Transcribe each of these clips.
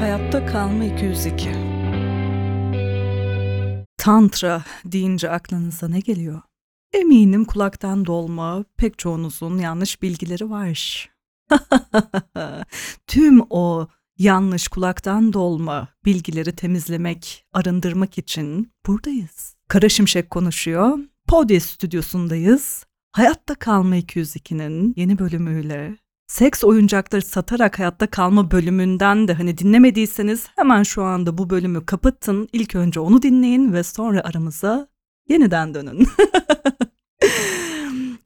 Hayatta kalma 202. Tantra deyince aklınıza ne geliyor? Eminim kulaktan dolma pek çoğunuzun yanlış bilgileri var. Tüm o yanlış kulaktan dolma bilgileri temizlemek, arındırmak için buradayız. Kara Şimşek konuşuyor. Podi stüdyosundayız. Hayatta Kalma 202'nin yeni bölümüyle seks oyuncakları satarak hayatta kalma bölümünden de hani dinlemediyseniz hemen şu anda bu bölümü kapatın. İlk önce onu dinleyin ve sonra aramıza yeniden dönün.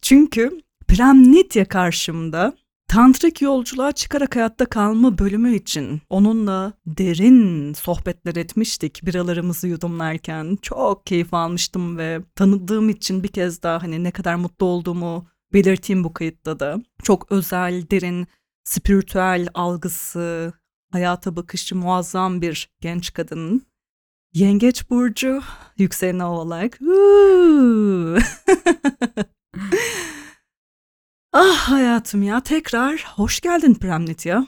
Çünkü Prem Nitya karşımda Tantrik yolculuğa çıkarak hayatta kalma bölümü için onunla derin sohbetler etmiştik biralarımızı yudumlarken. Çok keyif almıştım ve tanıdığım için bir kez daha hani ne kadar mutlu olduğumu belirteyim bu kayıtta da. Çok özel, derin, spiritüel algısı, hayata bakışı muazzam bir genç kadın. Yengeç Burcu, yükseleni oğlak. ah hayatım ya tekrar hoş geldin Premnitya.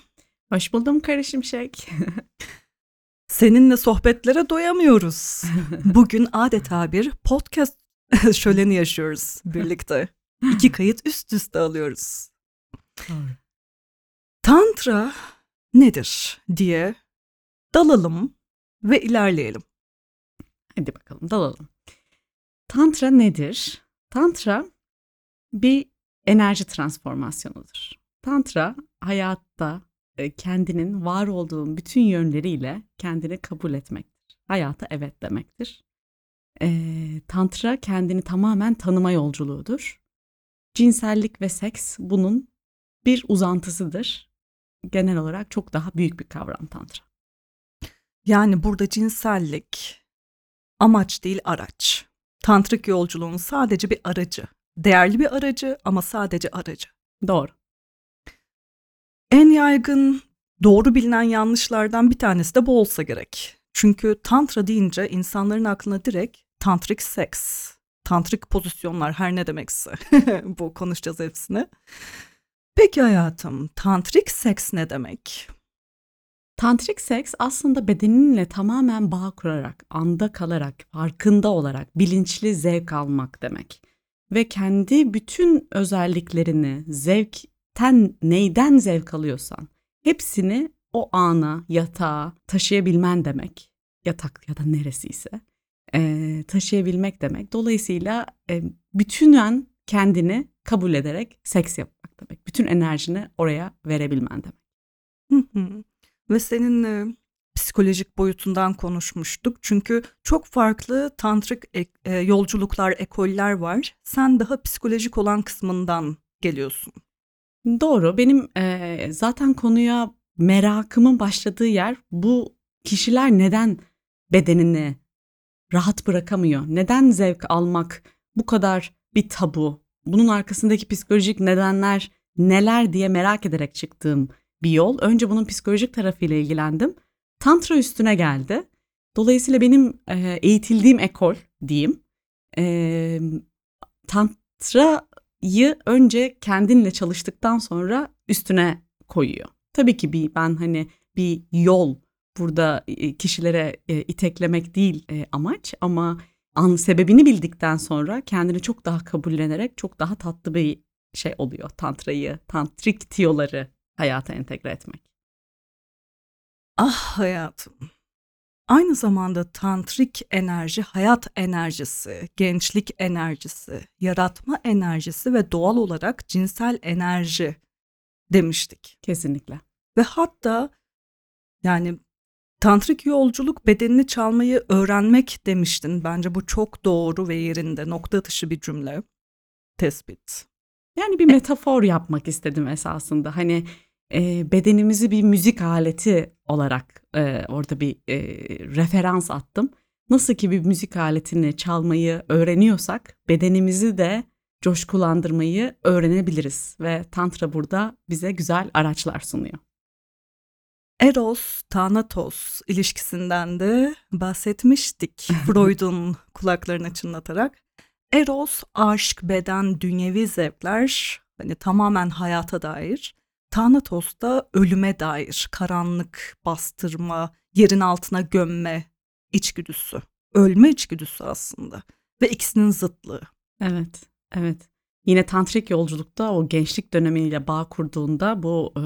Hoş buldum Kara Şimşek. Seninle sohbetlere doyamıyoruz. Bugün adeta bir podcast şöleni yaşıyoruz birlikte. İki kayıt üst üste alıyoruz. Tantra nedir diye dalalım ve ilerleyelim. Hadi bakalım dalalım. Tantra nedir? Tantra bir enerji transformasyonudur. Tantra hayatta e, kendinin var olduğun bütün yönleriyle kendini kabul etmektir. Hayata evet demektir. E, tantra kendini tamamen tanıma yolculuğudur. Cinsellik ve seks bunun bir uzantısıdır. Genel olarak çok daha büyük bir kavram tantra. Yani burada cinsellik amaç değil araç. Tantrik yolculuğun sadece bir aracı. Değerli bir aracı ama sadece aracı. Doğru. En yaygın doğru bilinen yanlışlardan bir tanesi de bu olsa gerek. Çünkü tantra deyince insanların aklına direkt tantrik seks, tantrik pozisyonlar her ne demekse bu konuşacağız hepsini. Peki hayatım tantrik seks ne demek? Tantrik seks aslında bedeninle tamamen bağ kurarak, anda kalarak, farkında olarak bilinçli zevk almak demek. Ve kendi bütün özelliklerini, zevkten neyden zevk alıyorsan hepsini o ana, yatağa taşıyabilmen demek. Yatak ya da neresiyse e, taşıyabilmek demek. Dolayısıyla e, bütünen kendini kabul ederek seks yapmak demek. Bütün enerjini oraya verebilmen demek. Ve seninle psikolojik boyutundan konuşmuştuk. Çünkü çok farklı tantrik e- e, yolculuklar, ekoller var. Sen daha psikolojik olan kısmından geliyorsun. Doğru. Benim e, zaten konuya merakımın başladığı yer bu kişiler neden bedenini rahat bırakamıyor? Neden zevk almak bu kadar bir tabu? Bunun arkasındaki psikolojik nedenler neler diye merak ederek çıktığım bir yol. Önce bunun psikolojik tarafıyla ilgilendim. Tantra üstüne geldi. Dolayısıyla benim e, eğitildiğim ekol diyeyim. E, tantrayı önce kendinle çalıştıktan sonra üstüne koyuyor. Tabii ki bir ben hani bir yol burada kişilere iteklemek değil amaç ama an sebebini bildikten sonra kendini çok daha kabullenerek çok daha tatlı bir şey oluyor tantrayı, tantrik tiyoları hayata entegre etmek. Ah hayatım. Aynı zamanda tantrik enerji hayat enerjisi, gençlik enerjisi, yaratma enerjisi ve doğal olarak cinsel enerji demiştik. Kesinlikle. Ve hatta yani Tantrik yolculuk bedenini çalmayı öğrenmek demiştin. Bence bu çok doğru ve yerinde nokta atışı bir cümle. Tespit. Yani bir metafor yapmak istedim esasında. Hani e, bedenimizi bir müzik aleti olarak e, orada bir e, referans attım. Nasıl ki bir müzik aletini çalmayı öğreniyorsak bedenimizi de coşkulandırmayı öğrenebiliriz ve tantra burada bize güzel araçlar sunuyor. Eros, Thanatos ilişkisinden de bahsetmiştik Freud'un kulaklarını çınlatarak. Eros, aşk, beden, dünyevi zevkler hani tamamen hayata dair. Thanatos da ölüme dair, karanlık, bastırma, yerin altına gömme içgüdüsü. Ölme içgüdüsü aslında ve ikisinin zıtlığı. Evet, evet. Yine tantrik yolculukta o gençlik dönemiyle bağ kurduğunda bu e,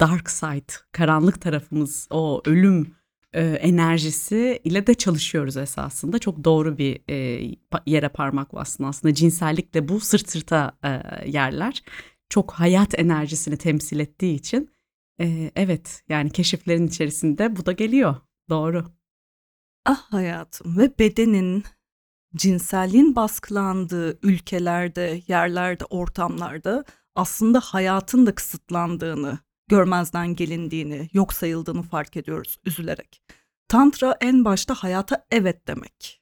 dark side, karanlık tarafımız, o ölüm e, enerjisi ile de çalışıyoruz esasında. Çok doğru bir e, yere parmak bastın aslında. Cinsellikle bu sırt sırta e, yerler. Çok hayat enerjisini temsil ettiği için e, evet yani keşiflerin içerisinde bu da geliyor. Doğru. Ah hayatım ve bedenin cinselliğin baskılandığı ülkelerde, yerlerde, ortamlarda aslında hayatın da kısıtlandığını, görmezden gelindiğini, yok sayıldığını fark ediyoruz üzülerek. Tantra en başta hayata evet demek.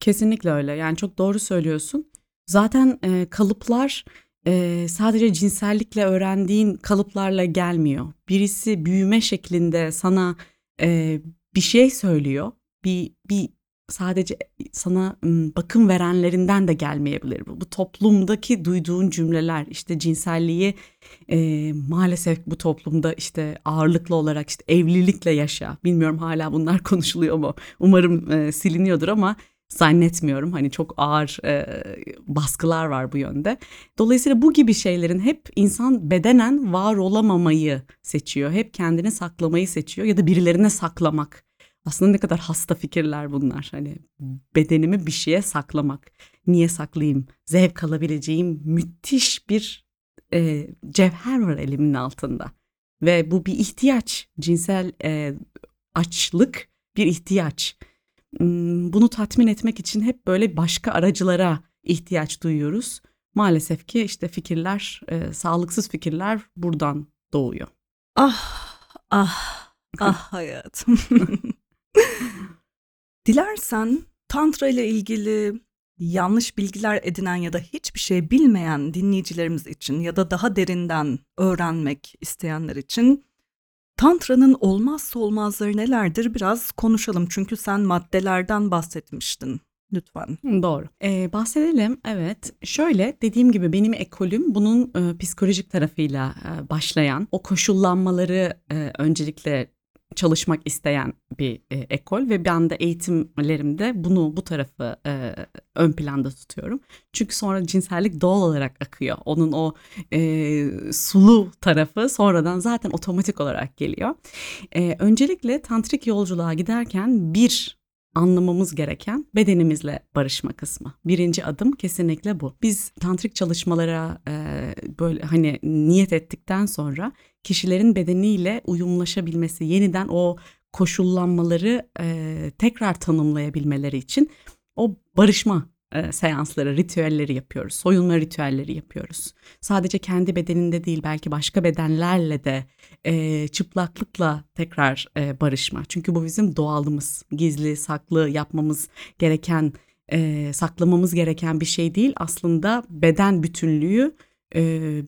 Kesinlikle öyle. Yani çok doğru söylüyorsun. Zaten e, kalıplar e, sadece cinsellikle öğrendiğin kalıplarla gelmiyor. Birisi büyüme şeklinde sana e, bir şey söylüyor. Bir bir sadece sana bakım verenlerinden de gelmeyebilir. Bu, bu toplumdaki duyduğun cümleler işte cinselliği e, maalesef bu toplumda işte ağırlıklı olarak işte evlilikle yaşa. Bilmiyorum hala bunlar konuşuluyor mu? Umarım e, siliniyordur ama zannetmiyorum. Hani çok ağır e, baskılar var bu yönde. Dolayısıyla bu gibi şeylerin hep insan bedenen var olamamayı seçiyor. Hep kendini saklamayı seçiyor ya da birilerine saklamak aslında ne kadar hasta fikirler bunlar. Hani bedenimi bir şeye saklamak. Niye saklayayım? Zevk alabileceğim müthiş bir e, cevher var elimin altında. Ve bu bir ihtiyaç. Cinsel e, açlık bir ihtiyaç. Hmm, bunu tatmin etmek için hep böyle başka aracılara ihtiyaç duyuyoruz. Maalesef ki işte fikirler, e, sağlıksız fikirler buradan doğuyor. Ah, ah, ah hayatım. Dilersen Tantra ile ilgili yanlış bilgiler edinen ya da hiçbir şey bilmeyen dinleyicilerimiz için ya da daha derinden öğrenmek isteyenler için Tantra'nın olmazsa olmazları nelerdir biraz konuşalım. Çünkü sen maddelerden bahsetmiştin. Lütfen. Doğru. Ee, bahsedelim. Evet. Şöyle dediğim gibi benim ekolüm bunun e, psikolojik tarafıyla e, başlayan o koşullanmaları e, öncelikle çalışmak isteyen bir e, ekol ve ben de eğitimlerimde bunu bu tarafı e, ön planda tutuyorum. Çünkü sonra cinsellik doğal olarak akıyor. Onun o e, sulu tarafı sonradan zaten otomatik olarak geliyor. E, öncelikle tantrik yolculuğa giderken bir anlamamız gereken bedenimizle barışma kısmı. Birinci adım kesinlikle bu. Biz tantrik çalışmalara e, böyle hani niyet ettikten sonra kişilerin bedeniyle uyumlaşabilmesi, yeniden o koşullanmaları e, tekrar tanımlayabilmeleri için o barışma e, seansları, ritüelleri yapıyoruz. Soyunma ritüelleri yapıyoruz. Sadece kendi bedeninde değil belki başka bedenlerle de e, çıplaklıkla tekrar e, barışma. Çünkü bu bizim doğalımız. Gizli, saklı yapmamız gereken, e, saklamamız gereken bir şey değil. Aslında beden bütünlüğü e,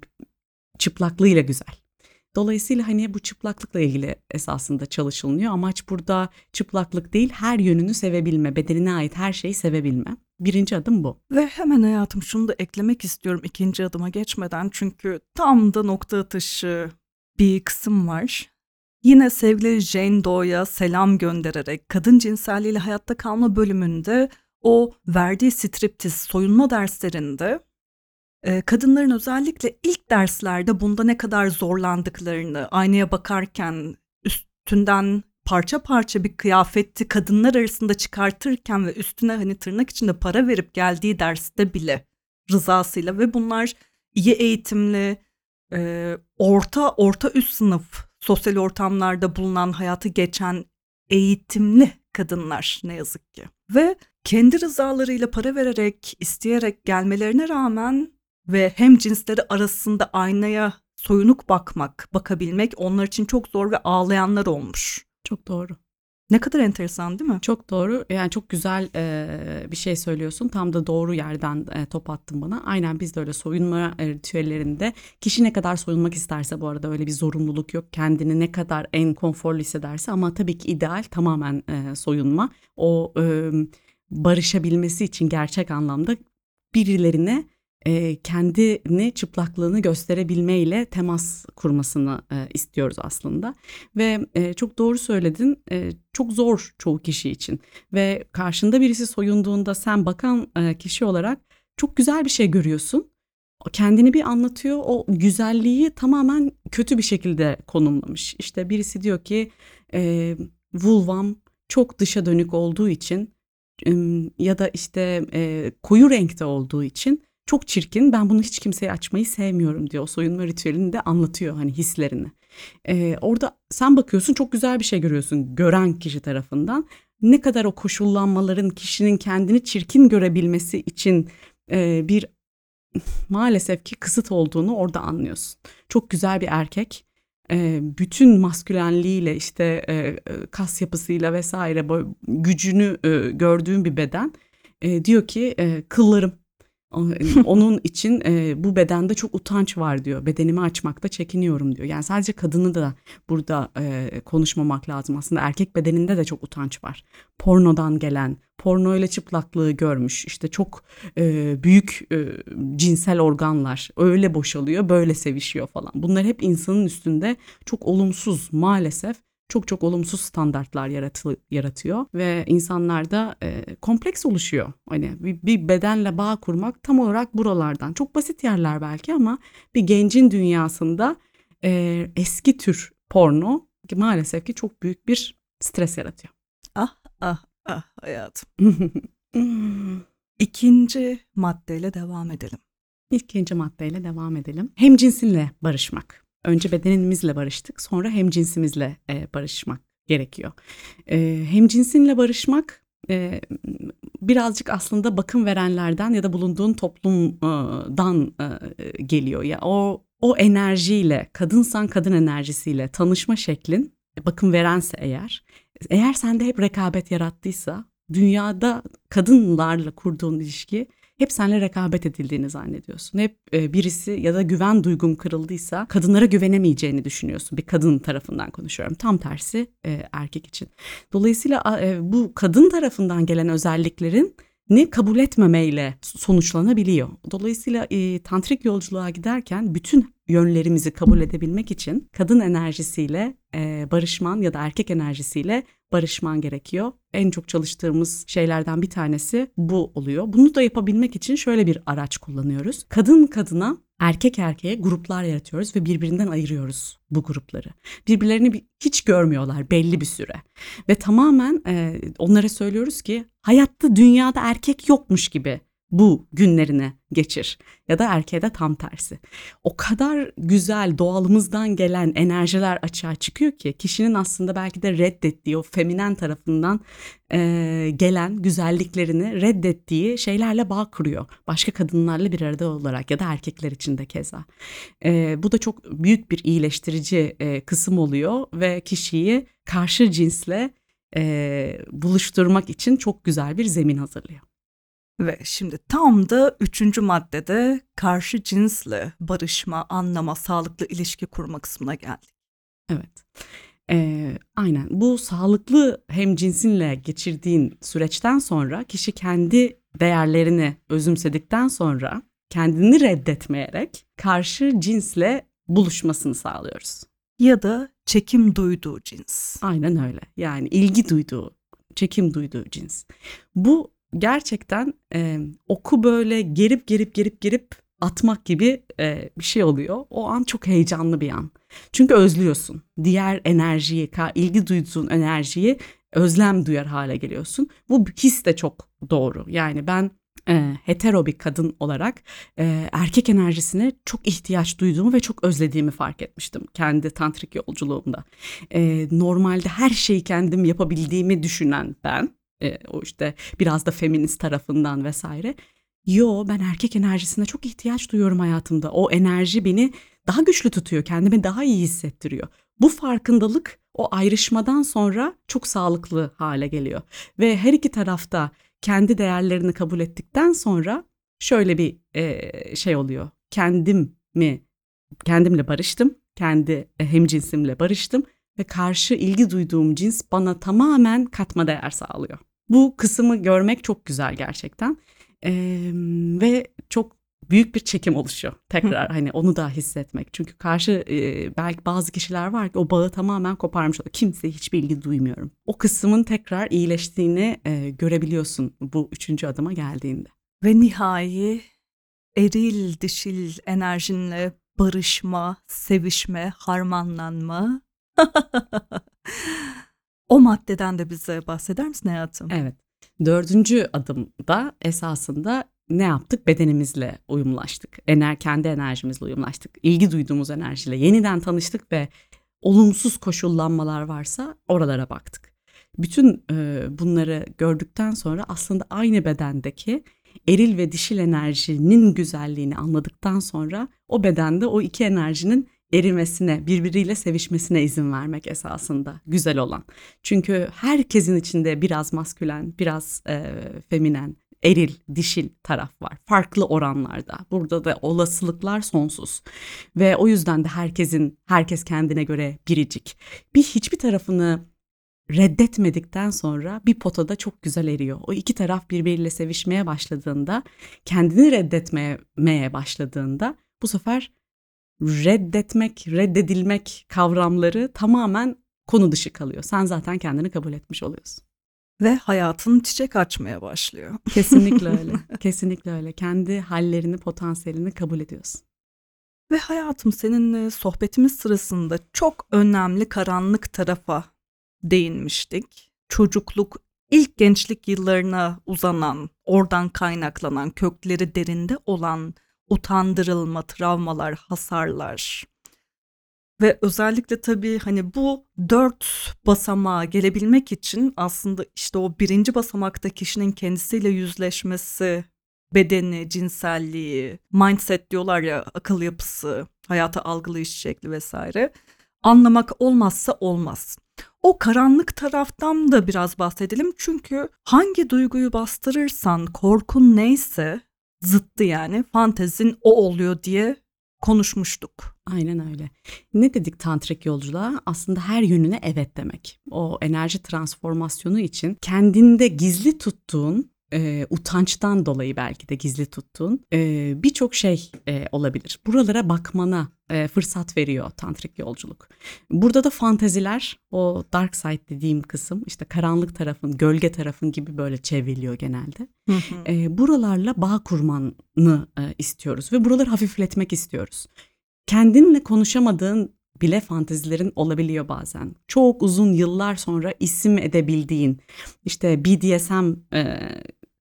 çıplaklığıyla güzel. Dolayısıyla hani bu çıplaklıkla ilgili esasında çalışılıyor. Amaç burada çıplaklık değil her yönünü sevebilme, bedenine ait her şeyi sevebilme. Birinci adım bu. Ve hemen hayatım şunu da eklemek istiyorum ikinci adıma geçmeden. Çünkü tam da nokta atışı bir kısım var. Yine sevgili Jane Doe'ya selam göndererek kadın cinselliğiyle hayatta kalma bölümünde o verdiği striptiz soyunma derslerinde e, kadınların özellikle ilk derslerde bunda ne kadar zorlandıklarını, aynaya bakarken üstünden parça parça bir kıyafeti kadınlar arasında çıkartırken ve üstüne hani tırnak içinde para verip geldiği derste bile rızasıyla ve bunlar iyi eğitimli, e, orta orta üst sınıf sosyal ortamlarda bulunan hayatı geçen eğitimli kadınlar ne yazık ki. Ve kendi rızalarıyla para vererek, isteyerek gelmelerine rağmen ve hem cinsleri arasında aynaya soyunuk bakmak, bakabilmek onlar için çok zor ve ağlayanlar olmuş. Çok doğru. Ne kadar enteresan değil mi? Çok doğru. Yani çok güzel e, bir şey söylüyorsun. Tam da doğru yerden e, top attın bana. Aynen biz de öyle soyunma ritüellerinde kişi ne kadar soyunmak isterse bu arada öyle bir zorunluluk yok. Kendini ne kadar en konforlu hissederse ama tabii ki ideal tamamen e, soyunma. O e, barışabilmesi için gerçek anlamda birilerine e, kendini çıplaklığını gösterebilmeyle temas kurmasını e, istiyoruz aslında. Ve e, çok doğru söyledin e, çok zor çoğu kişi için. Ve karşında birisi soyunduğunda sen bakan e, kişi olarak çok güzel bir şey görüyorsun. Kendini bir anlatıyor o güzelliği tamamen kötü bir şekilde konumlamış. İşte birisi diyor ki e, vulvam çok dışa dönük olduğu için ya da işte e, koyu renkte olduğu için çok çirkin ben bunu hiç kimseye açmayı sevmiyorum diyor. O soyunma ritüelini de anlatıyor hani hislerini. Ee, orada sen bakıyorsun çok güzel bir şey görüyorsun gören kişi tarafından. Ne kadar o koşullanmaların kişinin kendini çirkin görebilmesi için e, bir maalesef ki kısıt olduğunu orada anlıyorsun. Çok güzel bir erkek e, bütün maskülenliğiyle işte e, kas yapısıyla vesaire gücünü e, gördüğün bir beden e, diyor ki e, kıllarım onun için e, bu bedende çok utanç var diyor. Bedenimi açmakta çekiniyorum diyor. Yani sadece kadını da burada e, konuşmamak lazım. Aslında erkek bedeninde de çok utanç var. Pornodan gelen, porno ile çıplaklığı görmüş. İşte çok e, büyük e, cinsel organlar öyle boşalıyor, böyle sevişiyor falan. Bunlar hep insanın üstünde çok olumsuz maalesef çok çok olumsuz standartlar yaratı, yaratıyor ve insanlarda e, kompleks oluşuyor. Hani bir, bir bedenle bağ kurmak tam olarak buralardan. Çok basit yerler belki ama bir gencin dünyasında e, eski tür porno maalesef ki çok büyük bir stres yaratıyor. Ah ah ah hayatım. İkinci maddeyle devam edelim. İkinci maddeyle devam edelim. Hem cinsinle barışmak. Önce bedenimizle barıştık, sonra hem cinsimizle e, barışmak gerekiyor. E, hem cinsinle barışmak e, birazcık aslında bakım verenlerden ya da bulunduğun toplumdan e, geliyor. Ya o o enerjiyle, kadınsan kadın enerjisiyle tanışma şeklin bakım verense eğer, eğer sende hep rekabet yarattıysa, dünyada kadınlarla kurduğun ilişki hep seninle rekabet edildiğini zannediyorsun. Hep e, birisi ya da güven duygun kırıldıysa kadınlara güvenemeyeceğini düşünüyorsun. Bir kadın tarafından konuşuyorum. Tam tersi e, erkek için. Dolayısıyla e, bu kadın tarafından gelen özelliklerin ne kabul etmemeyle sonuçlanabiliyor. Dolayısıyla e, tantrik yolculuğa giderken bütün yönlerimizi kabul edebilmek için kadın enerjisiyle e, barışman ya da erkek enerjisiyle barışman gerekiyor. En çok çalıştığımız şeylerden bir tanesi bu oluyor. Bunu da yapabilmek için şöyle bir araç kullanıyoruz. Kadın kadına erkek erkeğe gruplar yaratıyoruz ve birbirinden ayırıyoruz bu grupları. Birbirlerini hiç görmüyorlar belli bir süre. Ve tamamen e, onlara söylüyoruz ki hayatta dünyada erkek yokmuş gibi bu günlerini geçir ya da erkeğe de tam tersi. O kadar güzel doğalımızdan gelen enerjiler açığa çıkıyor ki kişinin aslında belki de reddettiği o feminen tarafından e, gelen güzelliklerini reddettiği şeylerle bağ kuruyor. Başka kadınlarla bir arada olarak ya da erkekler için de keza. E, bu da çok büyük bir iyileştirici e, kısım oluyor ve kişiyi karşı cinsle e, buluşturmak için çok güzel bir zemin hazırlıyor. Ve şimdi tam da üçüncü maddede karşı cinsle barışma, anlama, sağlıklı ilişki kurma kısmına geldik. Evet. Ee, aynen bu sağlıklı hem cinsinle geçirdiğin süreçten sonra kişi kendi değerlerini özümsedikten sonra kendini reddetmeyerek karşı cinsle buluşmasını sağlıyoruz. Ya da çekim duyduğu cins. Aynen öyle. Yani ilgi duyduğu, çekim duyduğu cins. Bu gerçekten e, oku böyle gerip gerip gerip gerip atmak gibi e, bir şey oluyor. O an çok heyecanlı bir an. Çünkü özlüyorsun. Diğer enerjiyi, ilgi duyduğun enerjiyi özlem duyar hale geliyorsun. Bu his de çok doğru. Yani ben e, hetero bir kadın olarak e, erkek enerjisine çok ihtiyaç duyduğumu ve çok özlediğimi fark etmiştim kendi tantrik yolculuğumda. E, normalde her şeyi kendim yapabildiğimi düşünen ben e, o işte biraz da feminist tarafından vesaire. Yo ben erkek enerjisine çok ihtiyaç duyuyorum hayatımda. O enerji beni daha güçlü tutuyor, kendimi daha iyi hissettiriyor. Bu farkındalık o ayrışmadan sonra çok sağlıklı hale geliyor. Ve her iki tarafta kendi değerlerini kabul ettikten sonra şöyle bir e, şey oluyor. Kendim mi kendimle barıştım, kendi e, hemcinsimle barıştım ve karşı ilgi duyduğum cins bana tamamen katma değer sağlıyor. Bu kısmı görmek çok güzel gerçekten Ee, ve çok büyük bir çekim oluşuyor tekrar hani onu da hissetmek. Çünkü karşı e, belki bazı kişiler var ki o bağı tamamen koparmış oluyor. Kimseye hiçbir ilgi duymuyorum. O kısmın tekrar iyileştiğini e, görebiliyorsun bu üçüncü adıma geldiğinde. Ve nihai eril dişil enerjinle barışma, sevişme, harmanlanma. o maddeden de bize bahseder misin hayatım? Evet. Dördüncü adımda esasında ne yaptık? Bedenimizle uyumlaştık. Ener, kendi enerjimizle uyumlaştık. İlgi duyduğumuz enerjiyle yeniden tanıştık ve olumsuz koşullanmalar varsa oralara baktık. Bütün e, bunları gördükten sonra aslında aynı bedendeki eril ve dişil enerjinin güzelliğini anladıktan sonra o bedende o iki enerjinin erimesine, birbiriyle sevişmesine izin vermek esasında güzel olan. Çünkü herkesin içinde biraz maskülen, biraz e, feminen, eril, dişil taraf var. Farklı oranlarda. Burada da olasılıklar sonsuz. Ve o yüzden de herkesin, herkes kendine göre biricik. Bir hiçbir tarafını reddetmedikten sonra bir potada çok güzel eriyor. O iki taraf birbiriyle sevişmeye başladığında, kendini reddetmeye başladığında bu sefer reddetmek, reddedilmek kavramları tamamen konu dışı kalıyor. Sen zaten kendini kabul etmiş oluyorsun. Ve hayatın çiçek açmaya başlıyor. Kesinlikle öyle. Kesinlikle öyle. Kendi hallerini, potansiyelini kabul ediyorsun. Ve hayatım seninle sohbetimiz sırasında çok önemli karanlık tarafa değinmiştik. Çocukluk, ilk gençlik yıllarına uzanan, oradan kaynaklanan, kökleri derinde olan utandırılma, travmalar, hasarlar. Ve özellikle tabii hani bu dört basamağa gelebilmek için aslında işte o birinci basamakta kişinin kendisiyle yüzleşmesi, bedeni, cinselliği, mindset diyorlar ya akıl yapısı, hayata algılayış şekli vesaire anlamak olmazsa olmaz. O karanlık taraftan da biraz bahsedelim çünkü hangi duyguyu bastırırsan korkun neyse zıttı yani fantezin o oluyor diye konuşmuştuk. Aynen öyle. Ne dedik tantrik yolculuğa? Aslında her yönüne evet demek. O enerji transformasyonu için kendinde gizli tuttuğun e, utançtan dolayı belki de gizli tuttuğun e, birçok şey e, olabilir. Buralara bakmana e, fırsat veriyor tantrik yolculuk. Burada da fanteziler, o dark side dediğim kısım, işte karanlık tarafın, gölge tarafın gibi böyle çevriliyor genelde. e, buralarla bağ kurmanı e, istiyoruz ve buraları hafifletmek istiyoruz. Kendinle konuşamadığın bile fantezilerin olabiliyor bazen. Çok uzun yıllar sonra isim edebildiğin işte BDSM e,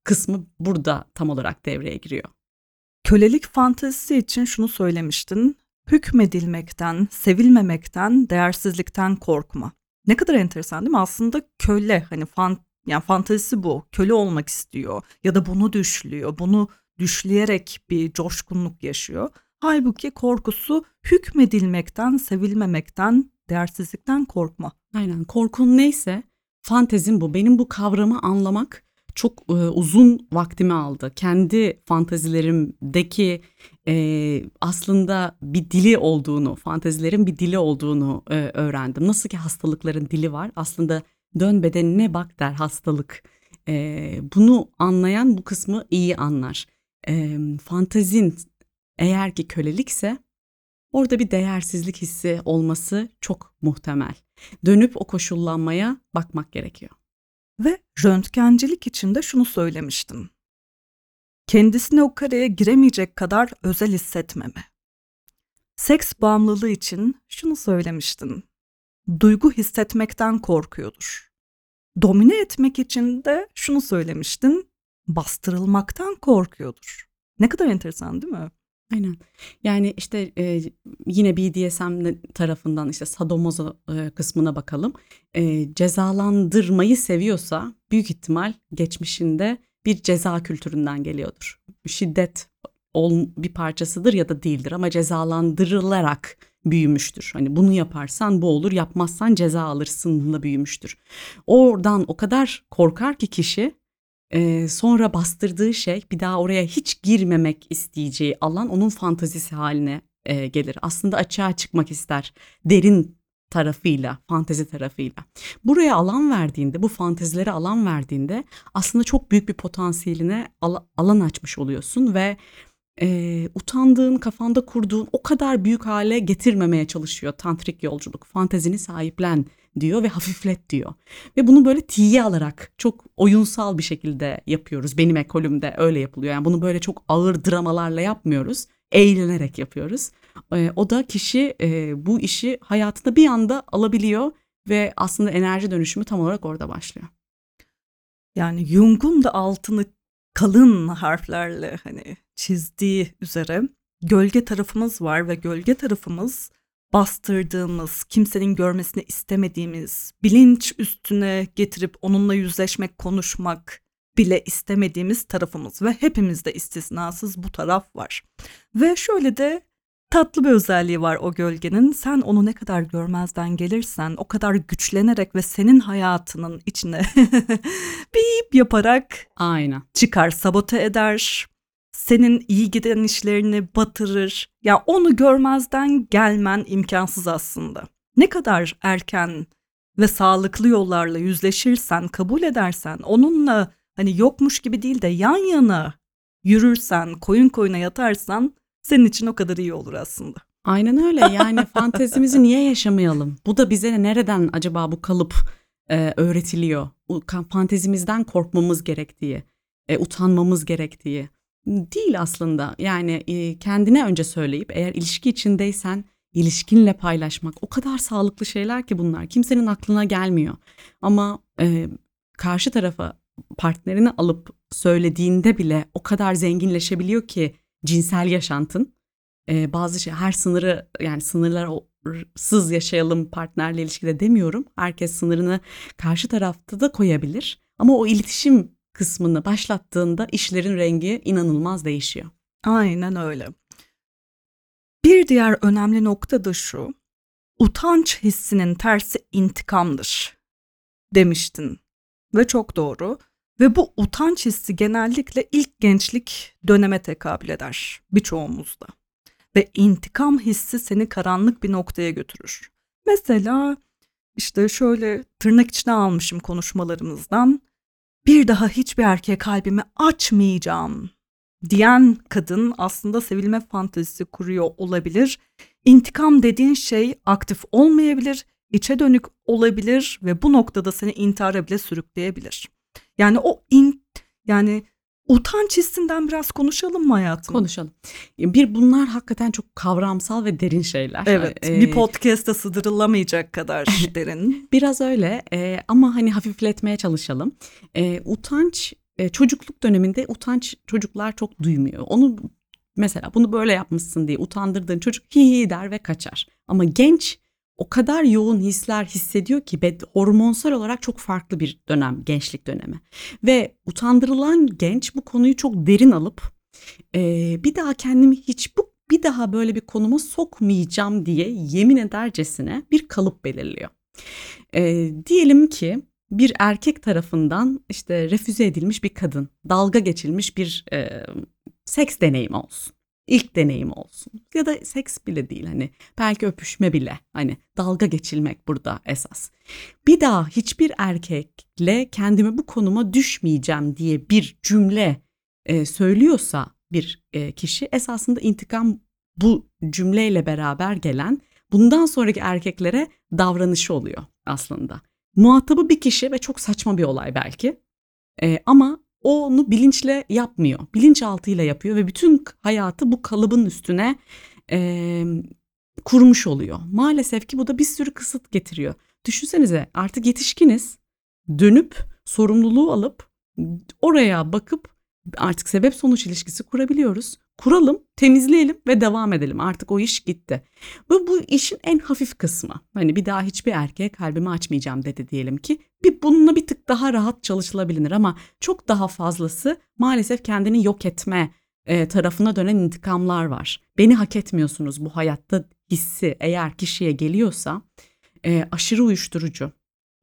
kısmı burada tam olarak devreye giriyor. Kölelik fantezisi için şunu söylemiştin. Hükmedilmekten, sevilmemekten, değersizlikten korkma. Ne kadar enteresan değil mi? Aslında köle hani fan, yani fantezisi bu. Köle olmak istiyor ya da bunu düşlüyor. Bunu düşleyerek bir coşkunluk yaşıyor. Halbuki korkusu hükmedilmekten, sevilmemekten, değersizlikten korkma. Aynen korkun neyse fantezim bu. Benim bu kavramı anlamak çok e, uzun vaktimi aldı. Kendi fantezilerimdeki e, aslında bir dili olduğunu, fantezilerin bir dili olduğunu e, öğrendim. Nasıl ki hastalıkların dili var aslında dön bedenine bak der hastalık. E, bunu anlayan bu kısmı iyi anlar. E, fantezin eğer ki kölelikse orada bir değersizlik hissi olması çok muhtemel. Dönüp o koşullanmaya bakmak gerekiyor. Ve röntgencilik için de şunu söylemiştin. Kendisine o kareye giremeyecek kadar özel hissetmeme. Seks bağımlılığı için şunu söylemiştin. Duygu hissetmekten korkuyordur. Domine etmek için de şunu söylemiştin. Bastırılmaktan korkuyordur. Ne kadar enteresan değil mi? Aynen. Yani işte e, yine BDSM tarafından işte sadomozo e, kısmına bakalım. E, cezalandırmayı seviyorsa büyük ihtimal geçmişinde bir ceza kültüründen geliyordur. Şiddet ol, bir parçasıdır ya da değildir ama cezalandırılarak büyümüştür. Hani bunu yaparsan bu olur, yapmazsan ceza alırsınla büyümüştür. Oradan o kadar korkar ki kişi e, sonra bastırdığı şey bir daha oraya hiç girmemek isteyeceği alan onun fantazisi haline e, gelir. Aslında açığa çıkmak ister derin tarafıyla, fantezi tarafıyla. Buraya alan verdiğinde, bu fantezilere alan verdiğinde aslında çok büyük bir potansiyeline al- alan açmış oluyorsun ve e, utandığın, kafanda kurduğun o kadar büyük hale getirmemeye çalışıyor tantrik yolculuk. Fantezini sahiplen diyor ve hafiflet diyor. Ve bunu böyle tiye alarak çok oyunsal bir şekilde yapıyoruz. Benim ekolümde öyle yapılıyor. Yani bunu böyle çok ağır dramalarla yapmıyoruz. Eğlenerek yapıyoruz. E, o da kişi e, bu işi hayatında bir anda alabiliyor ve aslında enerji dönüşümü tam olarak orada başlıyor. Yani Jung'un da altını kalın harflerle hani çizdiği üzere gölge tarafımız var ve gölge tarafımız bastırdığımız, kimsenin görmesini istemediğimiz, bilinç üstüne getirip onunla yüzleşmek, konuşmak bile istemediğimiz tarafımız ve hepimizde istisnasız bu taraf var. Ve şöyle de tatlı bir özelliği var o gölgenin. Sen onu ne kadar görmezden gelirsen o kadar güçlenerek ve senin hayatının içine bip yaparak Aynen. çıkar, sabote eder. Senin iyi giden işlerini batırır. Ya onu görmezden gelmen imkansız aslında. Ne kadar erken ve sağlıklı yollarla yüzleşirsen, kabul edersen, onunla hani yokmuş gibi değil de yan yana yürürsen, koyun koyuna yatarsan senin için o kadar iyi olur aslında. Aynen öyle yani fantezimizi niye yaşamayalım? Bu da bize nereden acaba bu kalıp e, öğretiliyor? Fantezimizden korkmamız gerektiği, e, utanmamız gerektiği. Değil aslında yani e, kendine önce söyleyip eğer ilişki içindeysen ilişkinle paylaşmak o kadar sağlıklı şeyler ki bunlar kimsenin aklına gelmiyor. Ama e, karşı tarafa partnerini alıp söylediğinde bile o kadar zenginleşebiliyor ki cinsel yaşantın e, bazı şey her sınırı yani sınırlarsız yaşayalım partnerle ilişkide demiyorum. Herkes sınırını karşı tarafta da koyabilir. Ama o iletişim kısmını başlattığında işlerin rengi inanılmaz değişiyor. Aynen öyle. Bir diğer önemli nokta da şu. Utanç hissinin tersi intikamdır demiştin. Ve çok doğru. Ve bu utanç hissi genellikle ilk gençlik döneme tekabül eder birçoğumuzda. Ve intikam hissi seni karanlık bir noktaya götürür. Mesela işte şöyle tırnak içine almışım konuşmalarımızdan. Bir daha hiçbir erkeğe kalbimi açmayacağım diyen kadın aslında sevilme fantezisi kuruyor olabilir. İntikam dediğin şey aktif olmayabilir, içe dönük olabilir ve bu noktada seni intihara bile sürükleyebilir. Yani o in yani utanç hissinden biraz konuşalım mı hayatım? Konuşalım. Bir bunlar hakikaten çok kavramsal ve derin şeyler. Evet, Ee, bir podcast'ta sığdırılamayacak kadar derin. Biraz öyle e, ama hani hafifletmeye çalışalım. E, utanç e, çocukluk döneminde utanç çocuklar çok duymuyor. Onu mesela bunu böyle yapmışsın diye utandırdığın çocuk hi hi der ve kaçar. Ama genç o kadar yoğun hisler hissediyor ki bed- hormonsal olarak çok farklı bir dönem gençlik dönemi. Ve utandırılan genç bu konuyu çok derin alıp e, bir daha kendimi hiç bu bir daha böyle bir konuma sokmayacağım diye yemin edercesine bir kalıp belirliyor. E, diyelim ki bir erkek tarafından işte refüze edilmiş bir kadın, dalga geçilmiş bir e, seks deneyimi olsun. İlk deneyim olsun. Ya da seks bile değil hani belki öpüşme bile hani dalga geçilmek burada esas. Bir daha hiçbir erkekle kendimi bu konuma düşmeyeceğim diye bir cümle e, söylüyorsa bir e, kişi esasında intikam bu cümleyle beraber gelen bundan sonraki erkeklere davranışı oluyor aslında. Muhatabı bir kişi ve çok saçma bir olay belki. Ee, ama onu bilinçle yapmıyor. Bilinçaltıyla yapıyor ve bütün hayatı bu kalıbın üstüne e, kurmuş oluyor. Maalesef ki bu da bir sürü kısıt getiriyor. Düşünsenize artık yetişkiniz. Dönüp sorumluluğu alıp oraya bakıp artık sebep sonuç ilişkisi kurabiliyoruz. Kuralım, temizleyelim ve devam edelim. Artık o iş gitti. Bu bu işin en hafif kısmı. Hani bir daha hiçbir erkeğe kalbimi açmayacağım dedi diyelim ki. Bir bununla bir tık daha rahat çalışılabilir ama çok daha fazlası maalesef kendini yok etme e, tarafına dönen intikamlar var. Beni hak etmiyorsunuz bu hayatta hissi eğer kişiye geliyorsa e, aşırı uyuşturucu,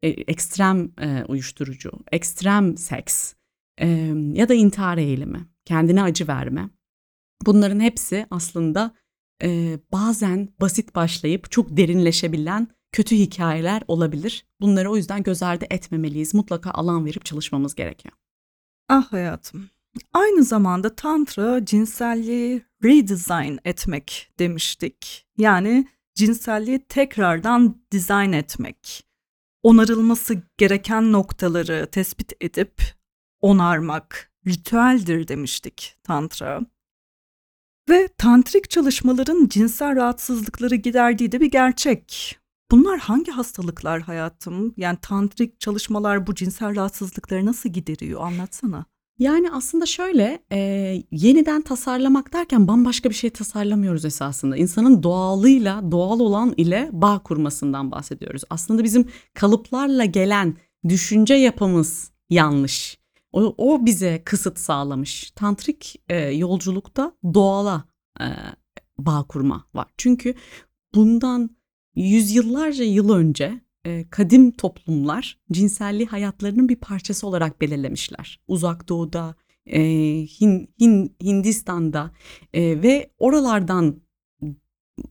e, ekstrem e, uyuşturucu, ekstrem seks e, ya da intihar eğilimi, kendine acı verme. Bunların hepsi aslında e, bazen basit başlayıp çok derinleşebilen kötü hikayeler olabilir. Bunları o yüzden göz ardı etmemeliyiz. Mutlaka alan verip çalışmamız gerekiyor. Ah hayatım. Aynı zamanda tantra cinselliği redesign etmek demiştik. Yani cinselliği tekrardan dizayn etmek. Onarılması gereken noktaları tespit edip onarmak ritüeldir demiştik tantra. Ve tantrik çalışmaların cinsel rahatsızlıkları giderdiği de bir gerçek. Bunlar hangi hastalıklar hayatım? Yani tantrik çalışmalar bu cinsel rahatsızlıkları nasıl gideriyor? Anlatsana. Yani aslında şöyle e, yeniden tasarlamak derken bambaşka bir şey tasarlamıyoruz esasında. İnsanın doğalıyla doğal olan ile bağ kurmasından bahsediyoruz. Aslında bizim kalıplarla gelen düşünce yapımız yanlış. O, o bize kısıt sağlamış. Tantrik e, yolculukta doğala e, bağ kurma var. Çünkü bundan yüzyıllarca yıl önce e, kadim toplumlar cinselliği hayatlarının bir parçası olarak belirlemişler. Uzak Doğu'da, e, Hin, Hin, Hindistan'da e, ve oralardan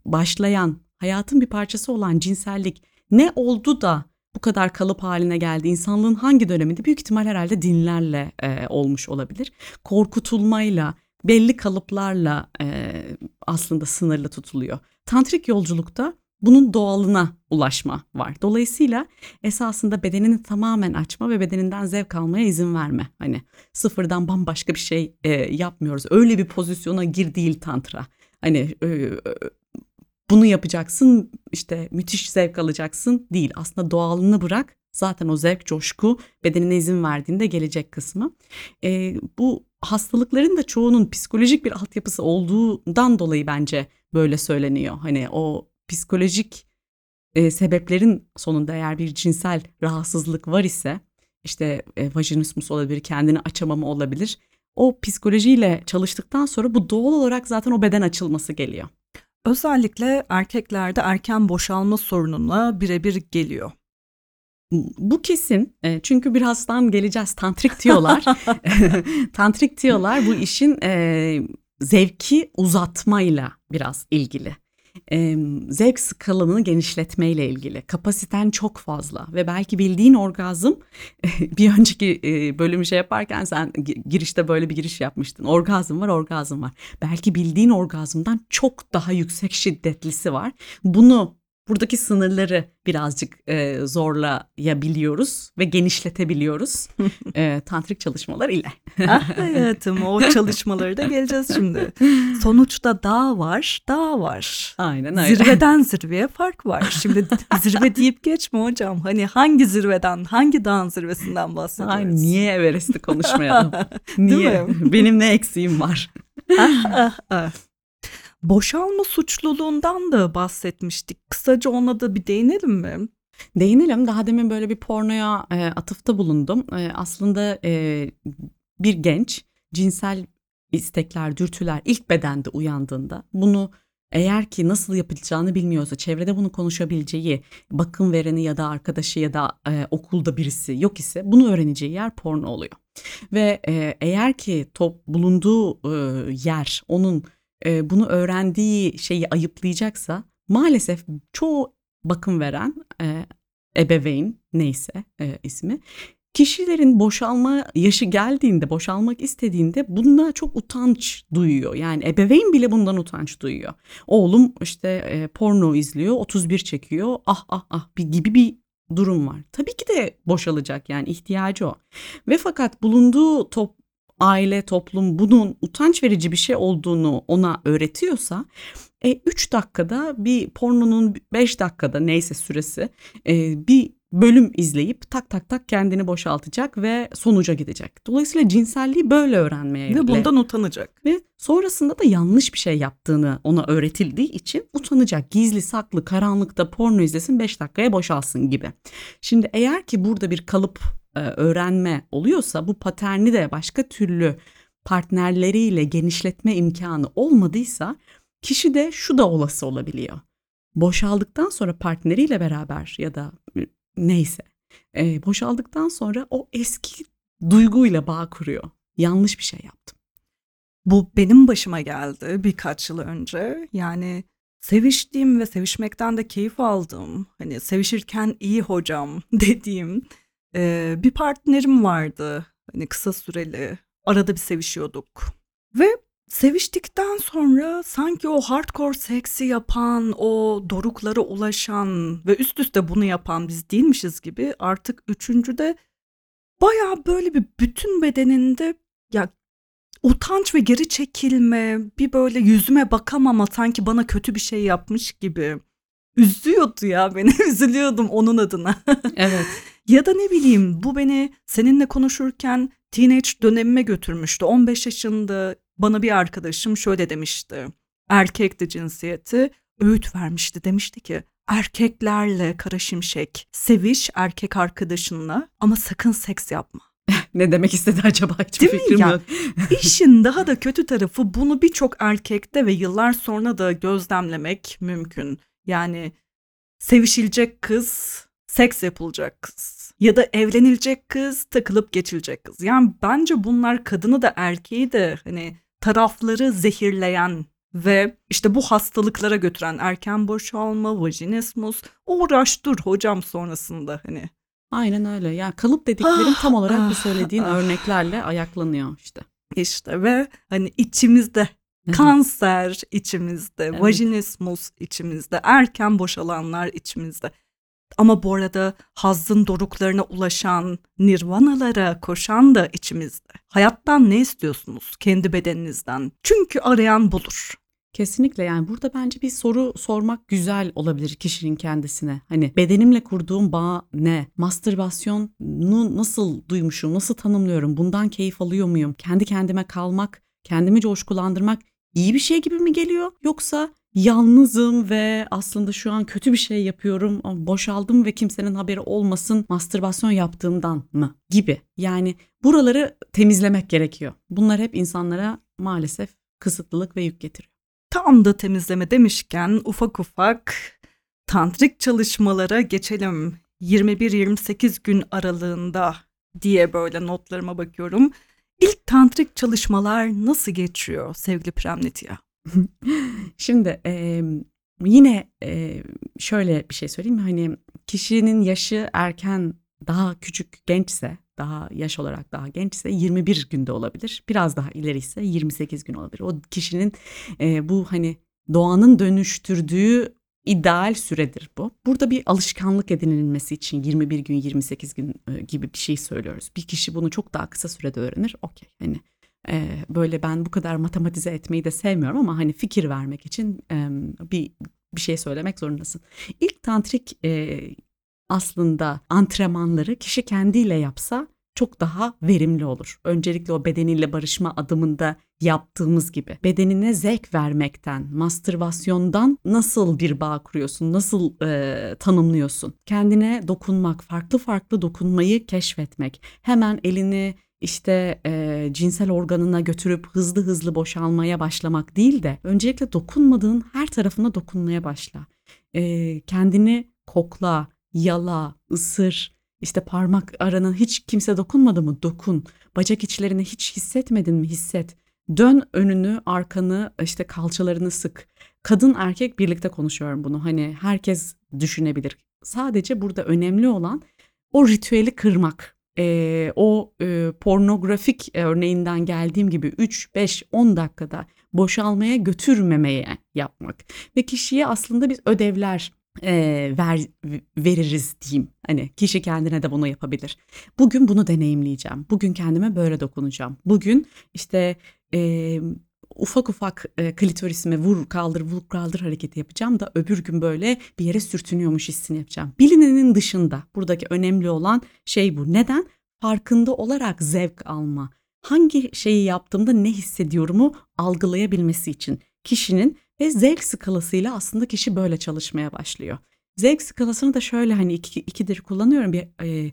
başlayan hayatın bir parçası olan cinsellik ne oldu da kadar kalıp haline geldi? İnsanlığın hangi döneminde? Büyük ihtimal herhalde dinlerle e, olmuş olabilir. Korkutulmayla, belli kalıplarla e, aslında sınırlı tutuluyor. Tantrik yolculukta bunun doğalına ulaşma var. Dolayısıyla esasında bedenini tamamen açma ve bedeninden zevk almaya izin verme. Hani sıfırdan bambaşka bir şey e, yapmıyoruz. Öyle bir pozisyona gir değil tantra. Hani e, bunu yapacaksın işte müthiş zevk alacaksın değil. Aslında doğalını bırak zaten o zevk coşku bedenine izin verdiğinde gelecek kısmı. E, bu hastalıkların da çoğunun psikolojik bir altyapısı olduğundan dolayı bence böyle söyleniyor. Hani o psikolojik e, sebeplerin sonunda eğer bir cinsel rahatsızlık var ise işte e, vajinismus olabilir, kendini açamama olabilir. O psikolojiyle çalıştıktan sonra bu doğal olarak zaten o beden açılması geliyor. Özellikle erkeklerde erken boşalma sorununa birebir geliyor. Bu kesin e, çünkü birazdan geleceğiz tantrik diyorlar. tantrik diyorlar bu işin e, zevki uzatmayla biraz ilgili e, zevk skalanını genişletmeyle ilgili. Kapasiten çok fazla ve belki bildiğin orgazm bir önceki e, bölümü şey yaparken sen girişte böyle bir giriş yapmıştın. Orgazm var, orgazm var. Belki bildiğin orgazmdan çok daha yüksek şiddetlisi var. Bunu buradaki sınırları birazcık e, zorlayabiliyoruz ve genişletebiliyoruz e, tantrik çalışmalar ile. Ah hayatım o çalışmaları da geleceğiz şimdi. Sonuçta dağ var, dağ var. Aynen öyle. Zirveden zirveye fark var. Şimdi zirve deyip geçme hocam. Hani hangi zirveden, hangi dağın zirvesinden bahsediyoruz? Ay niye Everest'i konuşmayalım? niye? Benim ne eksiğim var? ah, ah, ah. Boşalma suçluluğundan da bahsetmiştik. Kısaca ona da bir değinelim mi? Değinelim. Daha demin böyle bir pornoya e, atıfta bulundum. E, aslında e, bir genç cinsel istekler, dürtüler ilk bedende uyandığında bunu eğer ki nasıl yapılacağını bilmiyorsa, çevrede bunu konuşabileceği, bakım vereni ya da arkadaşı ya da e, okulda birisi yok ise bunu öğreneceği yer porno oluyor. Ve e, eğer ki top bulunduğu e, yer onun e, bunu öğrendiği şeyi ayıplayacaksa maalesef çoğu bakım veren e, ebeveyn neyse e, ismi kişilerin boşalma yaşı geldiğinde boşalmak istediğinde bunda çok utanç duyuyor. Yani ebeveyn bile bundan utanç duyuyor. Oğlum işte e, porno izliyor 31 çekiyor ah ah ah bir gibi bir durum var. Tabii ki de boşalacak yani ihtiyacı o. Ve fakat bulunduğu top, aile, toplum bunun utanç verici bir şey olduğunu ona öğretiyorsa e, 3 dakikada bir pornonun 5 dakikada neyse süresi e, bir bölüm izleyip tak tak tak kendini boşaltacak ve sonuca gidecek. Dolayısıyla cinselliği böyle öğrenmeye ve bundan utanacak. Ve sonrasında da yanlış bir şey yaptığını ona öğretildiği için utanacak. Gizli saklı karanlıkta porno izlesin 5 dakikaya boşalsın gibi. Şimdi eğer ki burada bir kalıp e, öğrenme oluyorsa bu paterni de başka türlü partnerleriyle genişletme imkanı olmadıysa kişi de şu da olası olabiliyor. boşaldıktan sonra partneriyle beraber ya da neyse e, boşaldıktan sonra o eski duyguyla bağ kuruyor. Yanlış bir şey yaptım. Bu benim başıma geldi birkaç yıl önce. Yani seviştiğim ve sevişmekten de keyif aldığım, hani sevişirken iyi hocam dediğim e, bir partnerim vardı. Hani kısa süreli. Arada bir sevişiyorduk. Ve seviştikten sonra sanki o hardcore seksi yapan, o doruklara ulaşan ve üst üste bunu yapan biz değilmişiz gibi artık üçüncüde baya böyle bir bütün bedeninde ya utanç ve geri çekilme, bir böyle yüzüme bakamama sanki bana kötü bir şey yapmış gibi. Üzüyordu ya beni, üzülüyordum onun adına. Evet. ya da ne bileyim bu beni seninle konuşurken teenage dönemime götürmüştü. 15 yaşında bana bir arkadaşım şöyle demişti. Erkekti cinsiyeti, öğüt vermişti. Demişti ki erkeklerle kara şimşek, seviş erkek arkadaşınla ama sakın seks yapma. ne demek istedi acaba hiçbir Değil fikrim ya? yok. İşin daha da kötü tarafı bunu birçok erkekte ve yıllar sonra da gözlemlemek mümkün. Yani sevişilecek kız, seks yapılacak kız ya da evlenilecek kız, takılıp geçilecek kız. Yani bence bunlar kadını da erkeği de hani tarafları zehirleyen ve işte bu hastalıklara götüren erken boşalma, vajinismus uğraş dur hocam sonrasında hani. Aynen öyle. Ya kalıp dediklerim tam olarak bu Ah, söylediğin ah. örneklerle ayaklanıyor işte. İşte ve hani içimizde Evet. kanser içimizde, Evet. vajinismus içimizde, erken boşalanlar içimizde. Ama bu arada hazzın doruklarına ulaşan, nirvanalara koşan da içimizde. Hayattan ne istiyorsunuz kendi bedeninizden? Çünkü arayan bulur. Kesinlikle yani burada bence bir soru sormak güzel olabilir kişinin kendisine. Hani bedenimle kurduğum bağ ne? Mastürbasyonu nasıl duymuşum? Nasıl tanımlıyorum? Bundan keyif alıyor muyum? Kendi kendime kalmak, kendimi coşkulandırmak iyi bir şey gibi mi geliyor? Yoksa yalnızım ve aslında şu an kötü bir şey yapıyorum boşaldım ve kimsenin haberi olmasın mastürbasyon yaptığımdan mı gibi. Yani buraları temizlemek gerekiyor. Bunlar hep insanlara maalesef kısıtlılık ve yük getiriyor. Tam da temizleme demişken ufak ufak tantrik çalışmalara geçelim. 21-28 gün aralığında diye böyle notlarıma bakıyorum. İlk tantrik çalışmalar nasıl geçiyor sevgili Premnitya? Şimdi e, yine e, şöyle bir şey söyleyeyim? Hani kişinin yaşı erken daha küçük gençse daha yaş olarak daha gençse 21 günde olabilir. Biraz daha ileri ise 28 gün olabilir. O kişinin e, bu hani doğanın dönüştürdüğü ideal süredir bu. Burada bir alışkanlık edinilmesi için 21 gün 28 gün gibi bir şey söylüyoruz. Bir kişi bunu çok daha kısa sürede öğrenir. Okey hani e, böyle ben bu kadar matematize etmeyi de sevmiyorum ama hani fikir vermek için e, bir bir şey söylemek zorundasın. İlk tantrik e, aslında antrenmanları kişi kendiyle yapsa çok daha verimli olur. Öncelikle o bedeniyle barışma adımında yaptığımız gibi bedenine zevk vermekten, mastürbasyondan nasıl bir bağ kuruyorsun, nasıl e, tanımlıyorsun? Kendine dokunmak, farklı farklı dokunmayı keşfetmek, hemen elini işte e, cinsel organına götürüp hızlı hızlı boşalmaya başlamak değil de öncelikle dokunmadığın her tarafına dokunmaya başla. E, kendini kokla, yala, ısır, işte parmak arana hiç kimse dokunmadı mı? Dokun. Bacak içlerini hiç hissetmedin mi? Hisset. Dön önünü, arkanı, işte kalçalarını sık. Kadın erkek birlikte konuşuyorum bunu. Hani herkes düşünebilir. Sadece burada önemli olan o ritüeli kırmak. Ee, o e, pornografik örneğinden geldiğim gibi 3, 5, 10 dakikada boşalmaya götürmemeye yapmak. Ve kişiye aslında biz ödevler e, ver, veririz diyeyim. Hani kişi kendine de bunu yapabilir. Bugün bunu deneyimleyeceğim. Bugün kendime böyle dokunacağım. Bugün işte e, ufak ufak e, klitorisime vur kaldır vur kaldır hareketi yapacağım da öbür gün böyle bir yere sürtünüyormuş hissini yapacağım. Bilinenin dışında buradaki önemli olan şey bu. Neden? Farkında olarak zevk alma. Hangi şeyi yaptığımda ne hissediyorumu algılayabilmesi için kişinin ve zevk skalasıyla aslında kişi böyle çalışmaya başlıyor. Zevk skalasını da şöyle hani iki, ikidir kullanıyorum. Bir e,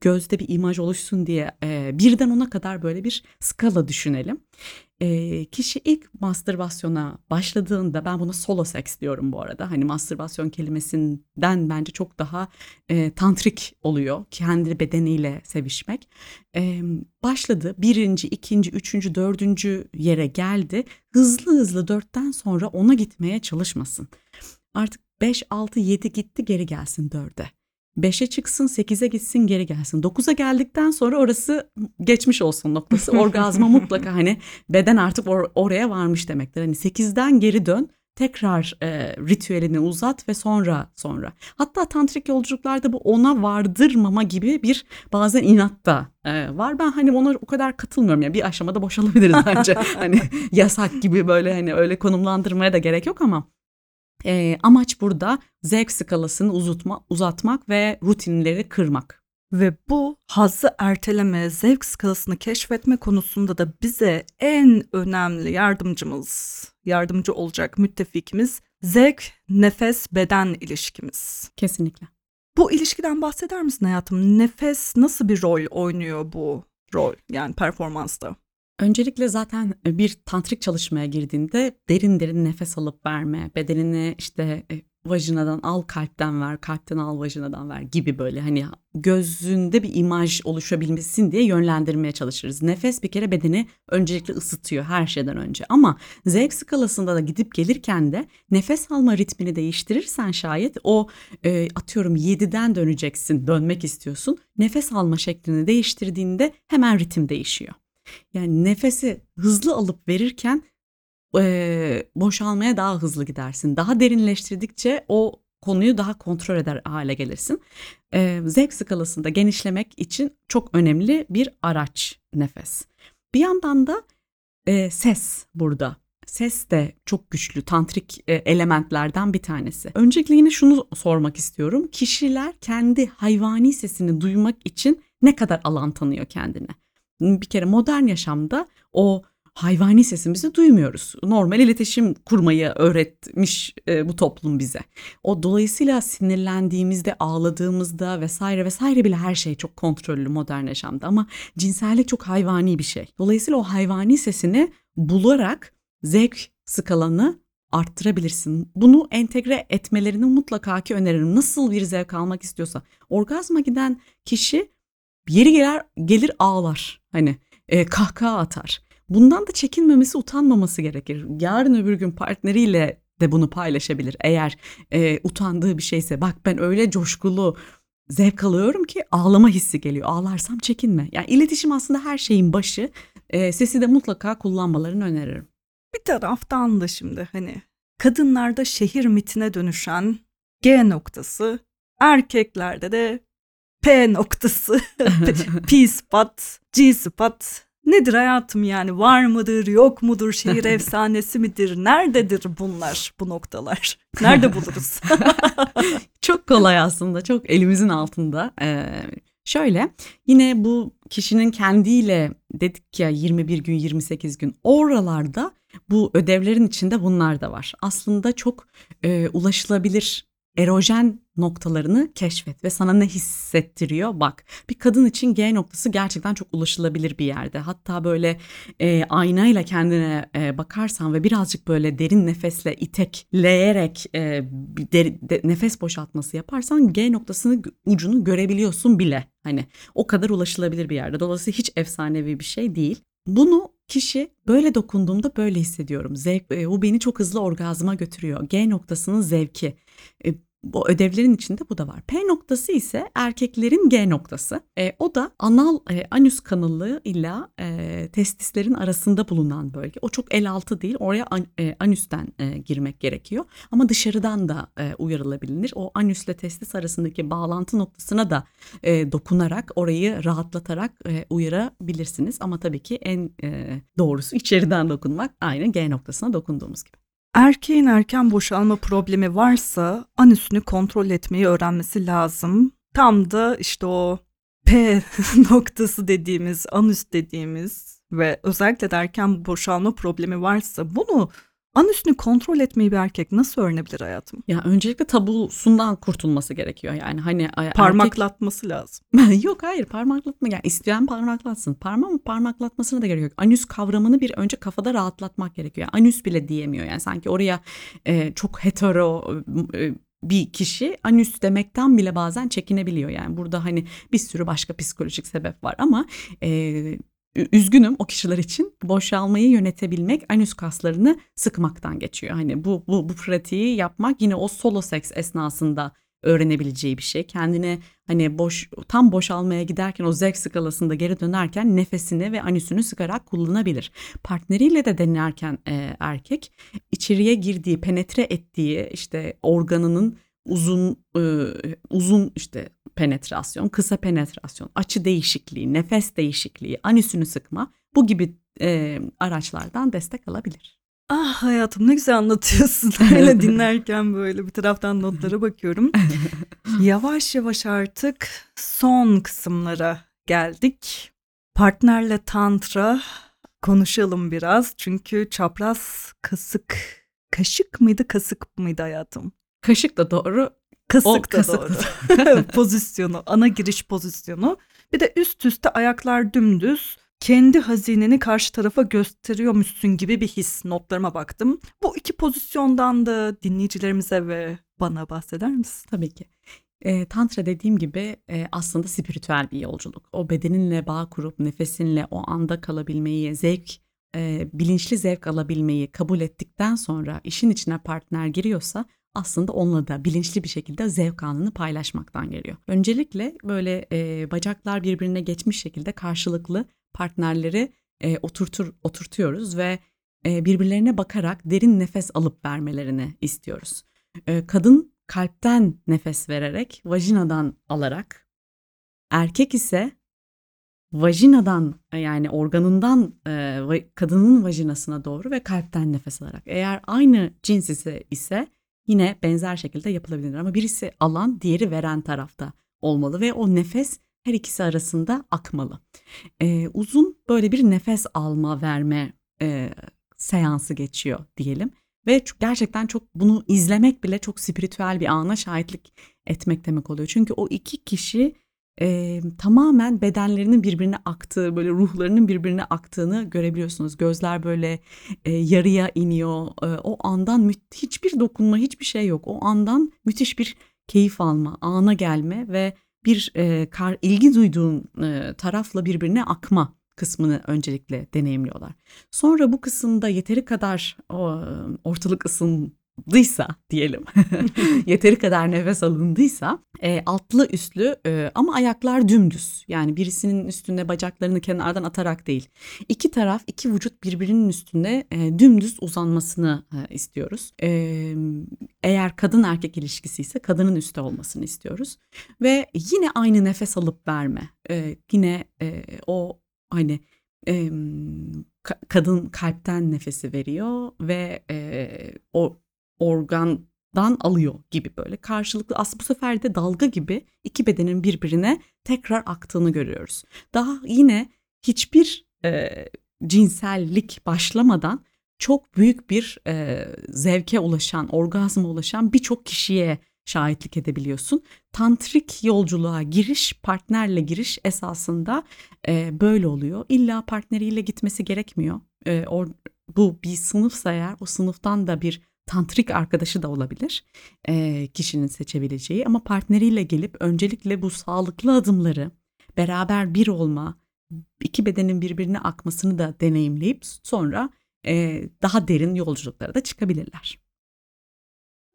gözde bir imaj oluşsun diye e, birden ona kadar böyle bir skala düşünelim. E, kişi ilk mastürbasyona başladığında ben buna solo seks diyorum bu arada. Hani mastürbasyon kelimesinden bence çok daha e, tantrik oluyor. Kendi bedeniyle sevişmek. E, başladı birinci, ikinci, üçüncü, dördüncü yere geldi. Hızlı hızlı dörtten sonra ona gitmeye çalışmasın. Artık 5, 6, 7 gitti geri gelsin 4'e. 5'e çıksın 8'e gitsin geri gelsin. 9'a geldikten sonra orası geçmiş olsun noktası. Orgazma mutlaka hani beden artık or- oraya varmış demektir. Hani 8'den geri dön tekrar e, ritüelini uzat ve sonra sonra. Hatta tantrik yolculuklarda bu ona vardırmama gibi bir bazen inat da e, var. Ben hani ona o kadar katılmıyorum. Yani bir aşamada boşalabiliriz bence. hani yasak gibi böyle hani öyle konumlandırmaya da gerek yok ama e, amaç burada zevk skalasını uzatma, uzatmak ve rutinleri kırmak. Ve bu hazzı erteleme, zevk skalasını keşfetme konusunda da bize en önemli yardımcımız, yardımcı olacak müttefikimiz zevk, nefes, beden ilişkimiz. Kesinlikle. Bu ilişkiden bahseder misin hayatım? Nefes nasıl bir rol oynuyor bu rol yani performansta? Öncelikle zaten bir tantrik çalışmaya girdiğinde derin derin nefes alıp verme, bedenini işte e, vajinadan al kalpten ver, kalpten al vajinadan ver gibi böyle hani gözünde bir imaj oluşabilmesin diye yönlendirmeye çalışırız. Nefes bir kere bedeni öncelikle ısıtıyor her şeyden önce ama zevk skalasında da gidip gelirken de nefes alma ritmini değiştirirsen şayet o e, atıyorum 7'den döneceksin, dönmek istiyorsun. Nefes alma şeklini değiştirdiğinde hemen ritim değişiyor. Yani nefesi hızlı alıp verirken e, boşalmaya daha hızlı gidersin. Daha derinleştirdikçe o konuyu daha kontrol eder hale gelirsin. E, zevk skalasında genişlemek için çok önemli bir araç nefes. Bir yandan da e, ses burada. Ses de çok güçlü tantrik e, elementlerden bir tanesi. Öncelikle yine şunu sormak istiyorum. Kişiler kendi hayvani sesini duymak için ne kadar alan tanıyor kendine? Bir kere modern yaşamda o hayvani sesimizi duymuyoruz. Normal iletişim kurmayı öğretmiş e, bu toplum bize. O dolayısıyla sinirlendiğimizde, ağladığımızda vesaire vesaire bile her şey çok kontrollü modern yaşamda ama cinsellik çok hayvani bir şey. Dolayısıyla o hayvani sesini bularak zevk skalanı arttırabilirsin. Bunu entegre etmelerini mutlaka ki öneririm. Nasıl bir zevk almak istiyorsa. Orgazma giden kişi yeri gelir, gelir ağlar. Hani e, kahkaha atar. Bundan da çekinmemesi, utanmaması gerekir. Yarın öbür gün partneriyle de bunu paylaşabilir. Eğer e, utandığı bir şeyse bak ben öyle coşkulu zevk alıyorum ki ağlama hissi geliyor. Ağlarsam çekinme. Yani iletişim aslında her şeyin başı. E, sesi de mutlaka kullanmalarını öneririm. Bir taraftan da şimdi hani kadınlarda şehir mitine dönüşen G noktası, erkeklerde de P noktası, P spot, G spot. Nedir hayatım yani? Var mıdır yok mudur? Şehir efsanesi midir? Nerededir bunlar bu noktalar? Nerede buluruz? çok kolay aslında çok elimizin altında. Ee, şöyle yine bu kişinin kendiyle dedik ya 21 gün 28 gün. Oralarda bu ödevlerin içinde bunlar da var. Aslında çok e, ulaşılabilir erojen noktalarını keşfet ve sana ne hissettiriyor bak. Bir kadın için G noktası gerçekten çok ulaşılabilir bir yerde. Hatta böyle e, aynayla kendine e, bakarsan ve birazcık böyle derin nefesle itekleyerek e, de, de, nefes boşaltması yaparsan G noktasını ucunu görebiliyorsun bile. Hani o kadar ulaşılabilir bir yerde. Dolayısıyla hiç efsanevi bir şey değil. Bunu kişi böyle dokunduğumda böyle hissediyorum. Zevk, e, bu beni çok hızlı orgazma götürüyor. G noktasının zevki. E, bu ödevlerin içinde bu da var. P noktası ise erkeklerin G noktası. E, o da anal e, anüs kanalı ile testislerin arasında bulunan bölge. O çok el altı değil. Oraya an, e, anüsten e, girmek gerekiyor. Ama dışarıdan da e, uyarılabilir. O anüsle testis arasındaki bağlantı noktasına da e, dokunarak orayı rahatlatarak e, uyarabilirsiniz. Ama tabii ki en e, doğrusu içeriden dokunmak. Aynı G noktasına dokunduğumuz gibi. Erkeğin erken boşalma problemi varsa anüsünü kontrol etmeyi öğrenmesi lazım. Tam da işte o P noktası dediğimiz, anüs dediğimiz ve özellikle de erken boşalma problemi varsa bunu Anüsünü kontrol etmeyi bir erkek nasıl öğrenebilir hayatım? Ya öncelikle tabusundan kurtulması gerekiyor. Yani hani a- erkek- Parmaklatması lazım. Yok hayır parmaklatma. Yani isteyen parmaklatsın. Parmağın parmaklatmasına da gerek yok. Anüs kavramını bir önce kafada rahatlatmak gerekiyor. Yani anüs bile diyemiyor. Yani sanki oraya e, çok hetero e, bir kişi anüs demekten bile bazen çekinebiliyor. Yani burada hani bir sürü başka psikolojik sebep var ama e, üzgünüm o kişiler için boşalmayı yönetebilmek anüs kaslarını sıkmaktan geçiyor. Hani bu bu bu pratiği yapmak yine o solo seks esnasında öğrenebileceği bir şey. Kendine hani boş tam boşalmaya giderken o zevk skalasında geri dönerken nefesini ve anüsünü sıkarak kullanabilir. Partneriyle de denerken e, erkek içeriye girdiği, penetre ettiği işte organının uzun e, uzun işte penetrasyon, kısa penetrasyon, açı değişikliği, nefes değişikliği, anüsünü sıkma bu gibi e, araçlardan destek alabilir. Ah hayatım ne güzel anlatıyorsun. Öyle dinlerken böyle bir taraftan notlara bakıyorum. Yavaş yavaş artık son kısımlara geldik. Partnerle tantra konuşalım biraz. Çünkü çapraz kasık, kaşık mıydı kasık mıydı hayatım? Kaşık da doğru. Kasık O da kasık doğru. pozisyonu, ana giriş pozisyonu. Bir de üst üste ayaklar dümdüz. Kendi hazineni karşı tarafa gösteriyormuşsun gibi bir his notlarıma baktım. Bu iki pozisyondan da dinleyicilerimize ve bana bahseder misin? Tabii ki. E, tantra dediğim gibi e, aslında spiritüel bir yolculuk. O bedeninle bağ kurup nefesinle o anda kalabilmeyi, zevk, e, bilinçli zevk alabilmeyi kabul ettikten sonra işin içine partner giriyorsa aslında onunla da bilinçli bir şekilde zevk anını paylaşmaktan geliyor. Öncelikle böyle e, bacaklar birbirine geçmiş şekilde karşılıklı partnerleri e, oturtur oturtuyoruz ve e, birbirlerine bakarak derin nefes alıp vermelerini istiyoruz. E, kadın kalpten nefes vererek, vajinadan alarak, erkek ise vajinadan yani organından e, kadının vajinasına doğru ve kalpten nefes alarak. Eğer aynı cins ise ise yine benzer şekilde yapılabilir ama birisi alan, diğeri veren tarafta olmalı ve o nefes her ikisi arasında akmalı. E, uzun böyle bir nefes alma verme e, seansı geçiyor diyelim. Ve gerçekten çok bunu izlemek bile çok spiritüel bir ana şahitlik etmek demek oluyor. Çünkü o iki kişi e, tamamen bedenlerinin birbirine aktığı, böyle ruhlarının birbirine aktığını görebiliyorsunuz. Gözler böyle e, yarıya iniyor. E, o andan hiçbir dokunma, hiçbir şey yok. O andan müthiş bir keyif alma, ana gelme ve bir e, kar, ilgi duyduğun e, tarafla birbirine akma kısmını öncelikle deneyimliyorlar. Sonra bu kısımda yeteri kadar o, ortalık ısındıysa diyelim, yeteri kadar nefes alındıysa e, altlı üstlü e, ama ayaklar dümdüz. Yani birisinin üstünde bacaklarını kenardan atarak değil. İki taraf, iki vücut birbirinin üstünde e, dümdüz uzanmasını e, istiyoruz. E, eğer kadın erkek ilişkisi ise kadının üstte olmasını istiyoruz. Ve yine aynı nefes alıp verme. E, yine e, o hani ka- kadın kalpten nefesi veriyor ve e, o organdan alıyor gibi böyle karşılıklı aslında bu sefer de dalga gibi iki bedenin birbirine tekrar aktığını görüyoruz. Daha yine hiçbir e, cinsellik başlamadan çok büyük bir e, zevke ulaşan, orgazma ulaşan birçok kişiye şahitlik edebiliyorsun. Tantrik yolculuğa giriş, partnerle giriş esasında e, böyle oluyor. İlla partneriyle gitmesi gerekmiyor. E, or, bu bir sınıfsa eğer o sınıftan da bir tantrik arkadaşı da olabilir e, kişinin seçebileceği. Ama partneriyle gelip öncelikle bu sağlıklı adımları beraber bir olma, iki bedenin birbirine akmasını da deneyimleyip sonra e, daha derin yolculuklara da çıkabilirler.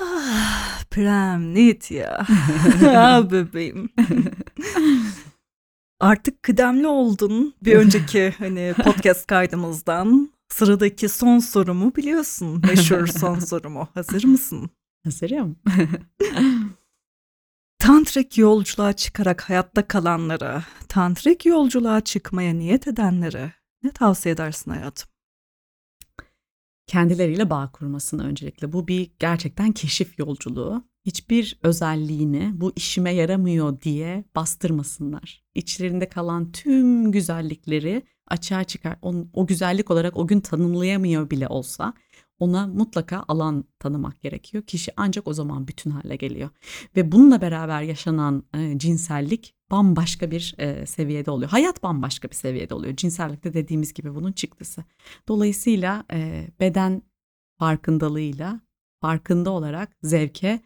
Ah Prem net ya. ah bebeğim. Artık kıdemli oldun bir önceki hani podcast kaydımızdan. Sıradaki son sorumu biliyorsun. Meşhur son sorumu. Hazır mısın? Hazırım. Tantrik yolculuğa çıkarak hayatta kalanlara, tantrik yolculuğa çıkmaya niyet edenlere ne tavsiye edersin hayatım? kendileriyle bağ kurmasını öncelikle. Bu bir gerçekten keşif yolculuğu. Hiçbir özelliğini bu işime yaramıyor diye bastırmasınlar. İçlerinde kalan tüm güzellikleri açığa çıkar. O, o güzellik olarak o gün tanımlayamıyor bile olsa ona mutlaka alan tanımak gerekiyor. Kişi ancak o zaman bütün hale geliyor. Ve bununla beraber yaşanan e, cinsellik bambaşka bir e, seviyede oluyor. Hayat bambaşka bir seviyede oluyor. Cinsellikte dediğimiz gibi bunun çıktısı. Dolayısıyla e, beden farkındalığıyla, farkında olarak zevke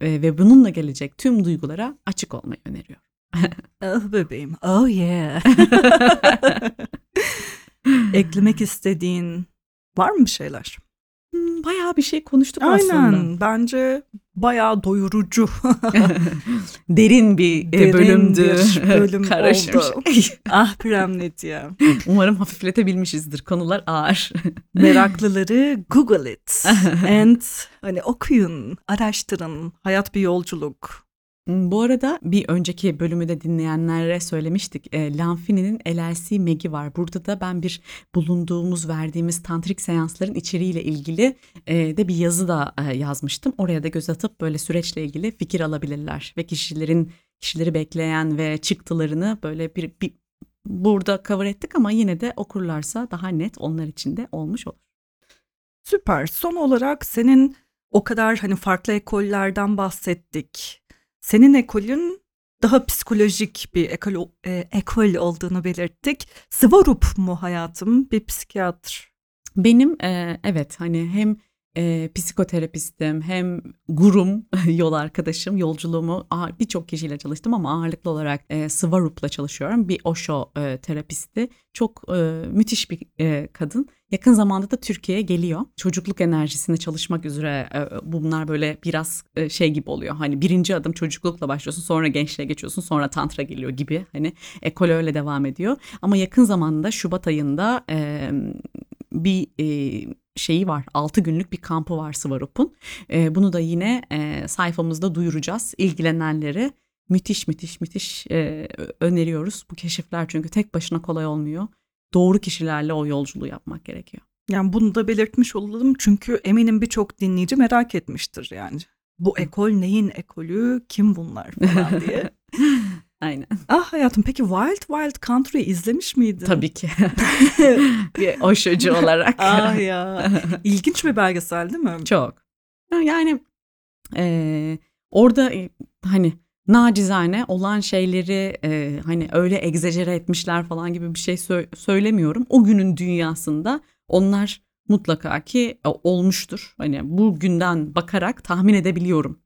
e, ve bununla gelecek tüm duygulara açık olmayı öneriyorum. Oh bebeğim. Oh yeah. Eklemek istediğin var mı bir şeyler? Hmm, Bayağı bir şey konuştuk Aynen. aslında. Bence bayağı doyurucu. Derin bir e, Derin bölümdü. bir bölüm Karışmış. oldu. ah Premnitya. Umarım hafifletebilmişizdir. Konular ağır. Meraklıları Google it. And hani okuyun, araştırın. Hayat bir yolculuk. Bu arada bir önceki bölümü de dinleyenlere söylemiştik. E, Lanfini'nin LLC Meg'i var. Burada da ben bir bulunduğumuz, verdiğimiz tantrik seansların içeriğiyle ilgili e, de bir yazı da e, yazmıştım. Oraya da göz atıp böyle süreçle ilgili fikir alabilirler ve kişilerin kişileri bekleyen ve çıktılarını böyle bir, bir burada cover ettik ama yine de okurlarsa daha net onlar için de olmuş olur. Süper. Son olarak senin o kadar hani farklı ekollerden bahsettik. Senin ekolün daha psikolojik bir ekol, e, ekol olduğunu belirttik. Svarup mu hayatım? Bir psikiyatr. Benim e, evet hani hem e, psikoterapistim hem gurum yol arkadaşım yolculuğumu birçok kişiyle çalıştım ama ağırlıklı olarak e, Svarup'la çalışıyorum. Bir Osho e, terapisti. Çok e, müthiş bir e, kadın. Yakın zamanda da Türkiye'ye geliyor. Çocukluk enerjisinde çalışmak üzere e, bunlar böyle biraz e, şey gibi oluyor. Hani birinci adım çocuklukla başlıyorsun sonra gençliğe geçiyorsun sonra tantra geliyor gibi. Hani ekol öyle devam ediyor. Ama yakın zamanda Şubat ayında e, bir e, şeyi var. 6 günlük bir kampı var Svarup'un. E, bunu da yine e, sayfamızda duyuracağız. İlgilenenleri müthiş müthiş müthiş e, öneriyoruz. Bu keşifler çünkü tek başına kolay olmuyor. Doğru kişilerle o yolculuğu yapmak gerekiyor. Yani bunu da belirtmiş olalım çünkü eminim birçok dinleyici merak etmiştir yani. Bu ekol neyin ekolü, kim bunlar falan diye. Aynen. ah hayatım peki Wild Wild Country izlemiş miydin? Tabii ki. bir Osho'cu olarak. ah ya. İlginç bir belgesel değil mi? Çok. Yani e, orada e, hani nacizane olan şeyleri e, hani öyle egzajere etmişler falan gibi bir şey sö- söylemiyorum. O günün dünyasında onlar mutlaka ki e, olmuştur. Hani bugünden bakarak tahmin edebiliyorum.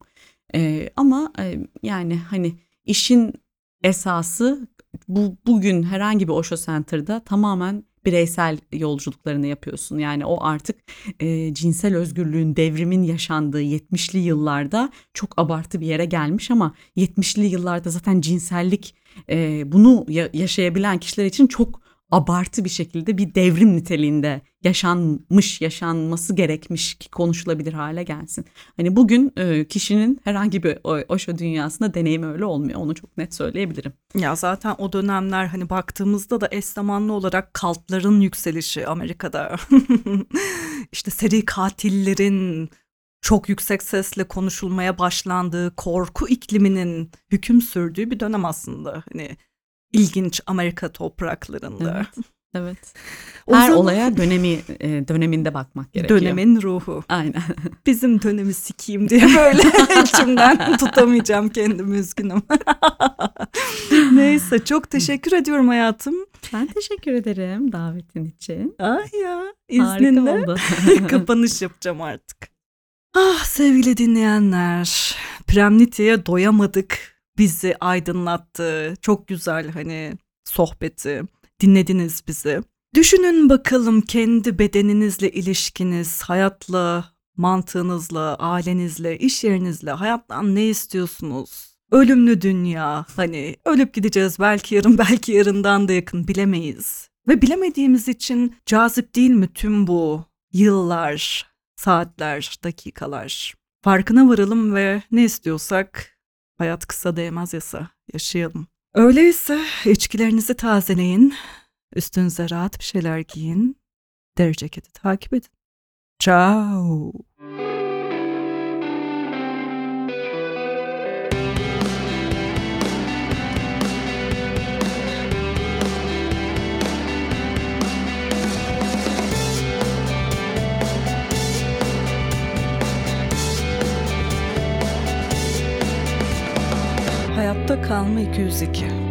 E, ama e, yani hani işin esası bu bugün herhangi bir Osho Center'da tamamen bireysel yolculuklarını yapıyorsun. Yani o artık e, cinsel özgürlüğün devrimin yaşandığı 70'li yıllarda çok abartı bir yere gelmiş ama 70'li yıllarda zaten cinsellik e, bunu ya- yaşayabilen kişiler için çok abartı bir şekilde bir devrim niteliğinde yaşanmış, yaşanması gerekmiş ki konuşulabilir hale gelsin. Hani bugün e, kişinin herhangi bir o- Osho dünyasında deneyimi öyle olmuyor. Onu çok net söyleyebilirim. Ya zaten o dönemler hani baktığımızda da eş zamanlı olarak kaltların yükselişi Amerika'da. işte seri katillerin çok yüksek sesle konuşulmaya başlandığı, korku ikliminin hüküm sürdüğü bir dönem aslında. Hani ilginç Amerika topraklarında. Evet. Evet. O Her zaman- olaya dönemi e, döneminde bakmak gerekiyor. Dönemin ruhu. Aynen. Bizim dönemi sikeyim diye böyle içimden tutamayacağım kendimi üzgünüm. Neyse çok teşekkür ediyorum hayatım. Ben teşekkür ederim davetin için. Ah ya izninle kapanış yapacağım artık. Ah sevgili dinleyenler Premniti'ye doyamadık. Bizi aydınlattı. Çok güzel hani sohbeti. Dinlediniz bizi. Düşünün bakalım kendi bedeninizle ilişkiniz, hayatla, mantığınızla, ailenizle, iş yerinizle, hayattan ne istiyorsunuz? Ölümlü dünya, hani ölüp gideceğiz belki yarın belki yarından da yakın bilemeyiz. Ve bilemediğimiz için cazip değil mi tüm bu yıllar, saatler, dakikalar? Farkına varalım ve ne istiyorsak hayat kısa değmez yasa yaşayalım. Öyleyse içkilerinizi tazeleyin, üstünüze rahat bir şeyler giyin, deri ceketi takip edin. Ciao. Hayatta kalma 202